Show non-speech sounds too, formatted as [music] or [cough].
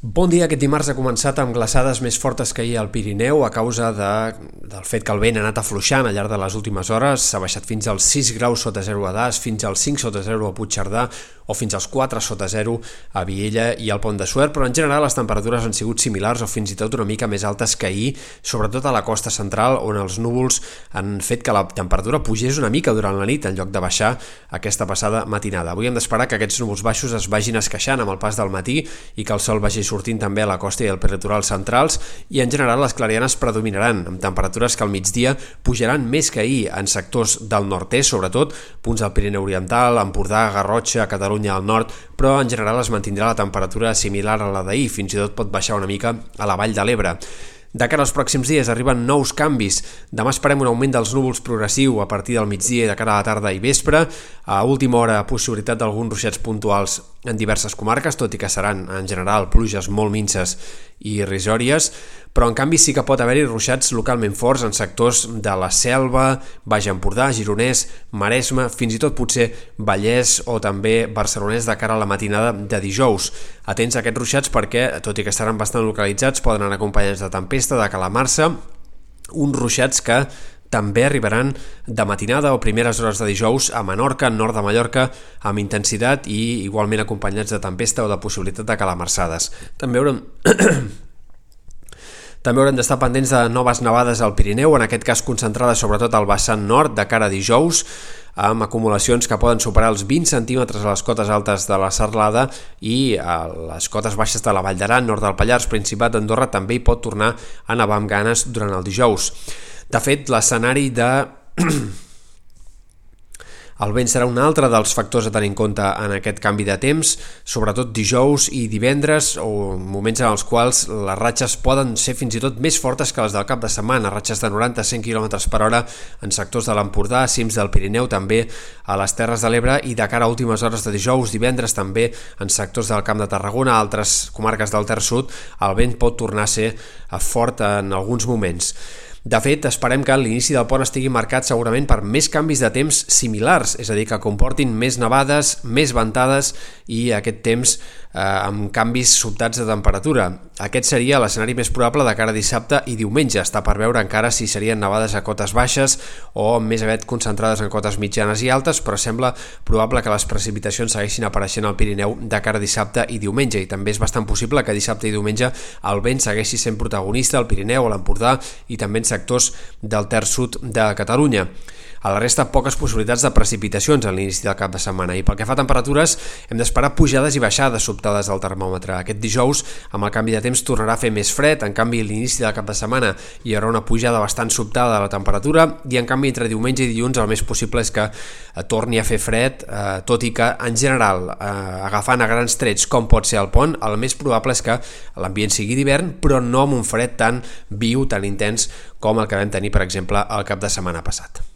Bon dia. Aquest dimarts ha començat amb glaçades més fortes que ahir al Pirineu a causa de, del fet que el vent ha anat afluixant al llarg de les últimes hores. S'ha baixat fins als 6 graus sota 0 a Das, fins als 5 sota 0 a Puigcerdà o fins als 4 sota 0 a Viella i al Pont de Suert, però en general les temperatures han sigut similars o fins i tot una mica més altes que ahir, sobretot a la costa central, on els núvols han fet que la temperatura pugés una mica durant la nit en lloc de baixar aquesta passada matinada. Avui hem d'esperar que aquests núvols baixos es vagin esqueixant amb el pas del matí i que el sol vagi sortint també a la costa i al peritoral centrals i en general les clarianes predominaran amb temperatures que al migdia pujaran més que ahir en sectors del nord-est, sobretot punts del Pirineu Oriental, Empordà, Garrotxa, Catalunya al nord, però en general es mantindrà la temperatura similar a la d'ahir, fins i tot pot baixar una mica a la vall de l'Ebre. De cara als pròxims dies arriben nous canvis. Demà esperem un augment dels núvols progressiu a partir del migdia de cara a la tarda i vespre. A última hora, possibilitat d'alguns ruixats puntuals en diverses comarques, tot i que seran, en general, pluges molt minces i irrisòries, però en canvi sí que pot haver-hi ruixats localment forts en sectors de la Selva, Baix Empordà, Gironès, Maresme, fins i tot potser Vallès o també Barcelonès de cara a la matinada de dijous. Atents a aquests ruixats perquè, tot i que estaran bastant localitzats, poden anar acompanyats de tempesta, de calamarsa, uns ruixats que també arribaran de matinada o primeres hores de dijous a Menorca, nord de Mallorca, amb intensitat i igualment acompanyats de tempesta o de possibilitat de calamarsades. També haurem... [clears throat] També haurem d'estar pendents de noves nevades al Pirineu, en aquest cas concentrades sobretot al vessant nord de cara a dijous, amb acumulacions que poden superar els 20 centímetres a les cotes altes de la Serlada i a les cotes baixes de la Vall d'Aran, nord del Pallars, Principat d'Andorra, també hi pot tornar a nevar amb ganes durant el dijous. De fet, l'escenari de [clears throat] el vent serà un altre dels factors a tenir en compte en aquest canvi de temps, sobretot dijous i divendres, o moments en els quals les ratxes poden ser fins i tot més fortes que les del cap de setmana, ratxes de 90-100 km per hora en sectors de l'Empordà, cims del Pirineu, també a les Terres de l'Ebre i de cara a últimes hores de dijous, divendres també en sectors del Camp de Tarragona, altres comarques del Ter Sud, el vent pot tornar a ser fort en alguns moments. De fet, esperem que l'inici del pont estigui marcat segurament per més canvis de temps similars, és a dir, que comportin més nevades, més ventades i aquest temps eh, amb canvis sobtats de temperatura. Aquest seria l'escenari més probable de cara a dissabte i diumenge. Està per veure encara si serien nevades a cotes baixes o més aviat concentrades en cotes mitjanes i altes, però sembla probable que les precipitacions segueixin apareixent al Pirineu de cara a dissabte i diumenge i també és bastant possible que dissabte i diumenge el vent segueixi sent protagonista al Pirineu, a l'Empordà i també en sectors del Ter Sud de Catalunya. A la resta, poques possibilitats de precipitacions a l'inici del cap de setmana. I pel que fa a temperatures, hem d'esperar pujades i baixades sobtades del termòmetre. Aquest dijous, amb el canvi de temps, tornarà a fer més fred. En canvi, a l'inici del cap de setmana hi haurà una pujada bastant sobtada de la temperatura i, en canvi, entre diumenge i dilluns el més possible és que eh, torni a fer fred, eh, tot i que, en general, eh, agafant a grans trets com pot ser el pont, el més probable és que l'ambient sigui d'hivern, però no amb un fred tan viu, tan intens com el que vam tenir, per exemple, el cap de setmana passat.